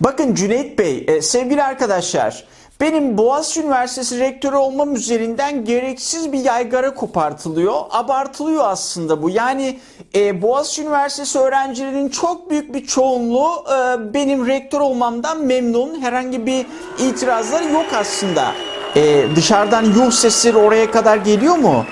Bakın Cüneyt Bey, e, sevgili arkadaşlar, benim Boğaziçi Üniversitesi rektörü olmam üzerinden gereksiz bir yaygara kopartılıyor. Abartılıyor aslında bu. Yani e, Boğaziçi Üniversitesi öğrencilerinin çok büyük bir çoğunluğu e, benim rektör olmamdan memnun. Herhangi bir itirazları yok aslında. E, dışarıdan yuh sesleri oraya kadar geliyor mu?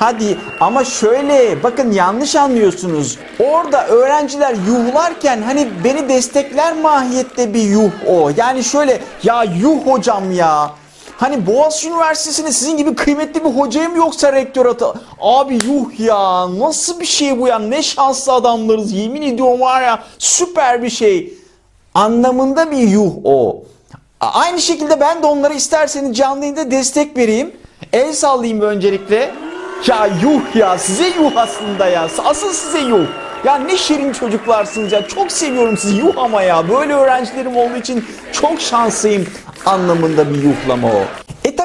Hadi ama şöyle bakın yanlış anlıyorsunuz. Orada öğrenciler yuhlarken hani beni destekler mahiyette bir yuh o. Yani şöyle ya yuh hocam ya. Hani Boğaziçi Üniversitesi'nde sizin gibi kıymetli bir hocayım yoksa rektör atı. Abi yuh ya nasıl bir şey bu ya ne şanslı adamlarız yemin ediyorum var ya süper bir şey. Anlamında bir yuh o. Aynı şekilde ben de onlara isterseniz canlı destek vereyim. El sallayayım öncelikle. Ya yuh ya size yuh aslında ya. Asıl size yuh. Ya ne şirin çocuklarsınız ya. Çok seviyorum sizi yuh ama ya. Böyle öğrencilerim olduğu için çok şanslıyım anlamında bir yuhlama o.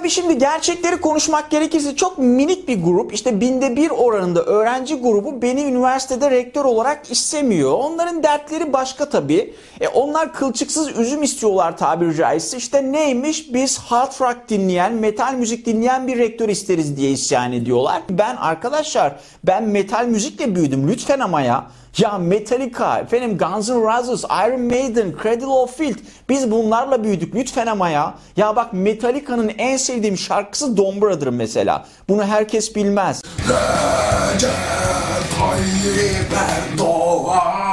E tabi şimdi gerçekleri konuşmak gerekirse çok minik bir grup işte binde bir oranında öğrenci grubu beni üniversitede rektör olarak istemiyor. Onların dertleri başka tabi. E onlar kılçıksız üzüm istiyorlar tabiri caizse. İşte neymiş biz hard rock dinleyen, metal müzik dinleyen bir rektör isteriz diye isyan ediyorlar. Ben arkadaşlar ben metal müzikle büyüdüm lütfen ama ya. Ya Metallica, efendim Guns N' Roses, Iron Maiden, Cradle of Filth. Biz bunlarla büyüdük lütfen ama ya. Ya bak Metallica'nın en sevdiğim şarkısı Don Brother mesela. Bunu herkes bilmez. Recep Tayyip Erdoğan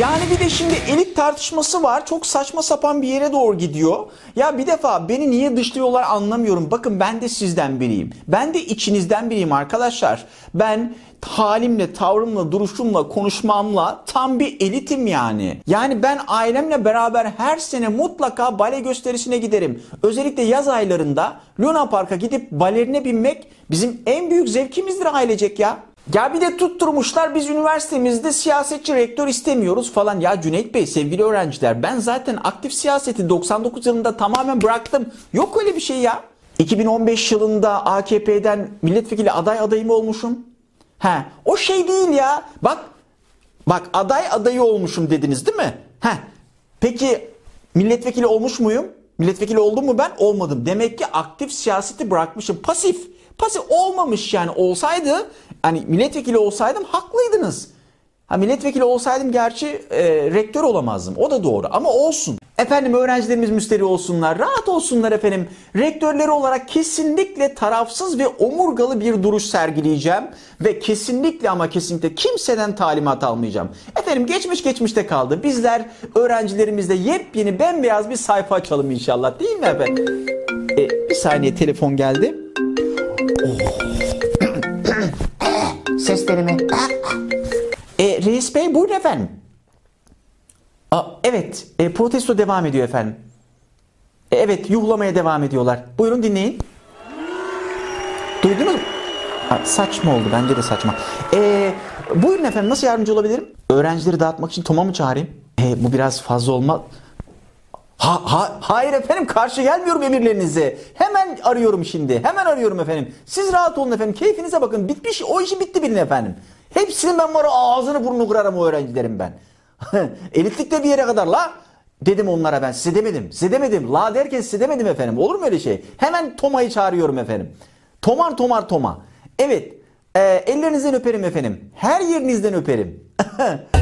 Yani bir de şimdi elit tartışması var. Çok saçma sapan bir yere doğru gidiyor. Ya bir defa beni niye dışlıyorlar anlamıyorum. Bakın ben de sizden biriyim. Ben de içinizden biriyim arkadaşlar. Ben halimle, tavrımla, duruşumla, konuşmamla tam bir elitim yani. Yani ben ailemle beraber her sene mutlaka bale gösterisine giderim. Özellikle yaz aylarında Luna Park'a gidip balerine binmek bizim en büyük zevkimizdir ailecek ya. Ya bir de tutturmuşlar biz üniversitemizde siyasetçi rektör istemiyoruz falan. Ya Cüneyt Bey sevgili öğrenciler ben zaten aktif siyaseti 99 yılında tamamen bıraktım. Yok öyle bir şey ya. 2015 yılında AKP'den milletvekili aday adayım olmuşum. He, o şey değil ya. Bak bak aday adayı olmuşum dediniz değil mi? He. Peki milletvekili olmuş muyum? Milletvekili oldum mu ben? Olmadım. Demek ki aktif siyaseti bırakmışım. Pasif. Pasif olmamış yani olsaydı hani milletvekili olsaydım haklıydınız. Ha milletvekili olsaydım gerçi e, rektör olamazdım. O da doğru ama olsun. Efendim öğrencilerimiz müsteri olsunlar, rahat olsunlar efendim. Rektörleri olarak kesinlikle tarafsız ve omurgalı bir duruş sergileyeceğim. Ve kesinlikle ama kesinlikle kimseden talimat almayacağım. Efendim geçmiş geçmişte kaldı. Bizler öğrencilerimizle yepyeni bembeyaz bir sayfa açalım inşallah değil mi efendim? E, bir saniye telefon geldi. Seslerimi. E, reis bey buyurun efendim. Aa, evet e, protesto devam ediyor efendim. E, evet yuhlamaya devam ediyorlar. Buyurun dinleyin. Duydunuz mu? Ha, saçma oldu bence de saçma. E, buyurun efendim nasıl yardımcı olabilirim? Öğrencileri dağıtmak için Tom'a mı çağırayım? E, bu biraz fazla olmaz. Ha, ha, hayır efendim karşı gelmiyorum emirlerinize. Hemen arıyorum şimdi. Hemen arıyorum efendim. Siz rahat olun efendim. Keyfinize bakın. Bitmiş. O işi bitti bilin efendim. Hepsinin ben var ağzını burnunu kırarım o öğrencilerim ben. Elitlik de bir yere kadar la. Dedim onlara ben size demedim. Size demedim. La derken size demedim efendim. Olur mu öyle şey? Hemen Toma'yı çağırıyorum efendim. Tomar tomar Toma. Evet. E, ellerinizden öperim efendim. Her yerinizden öperim.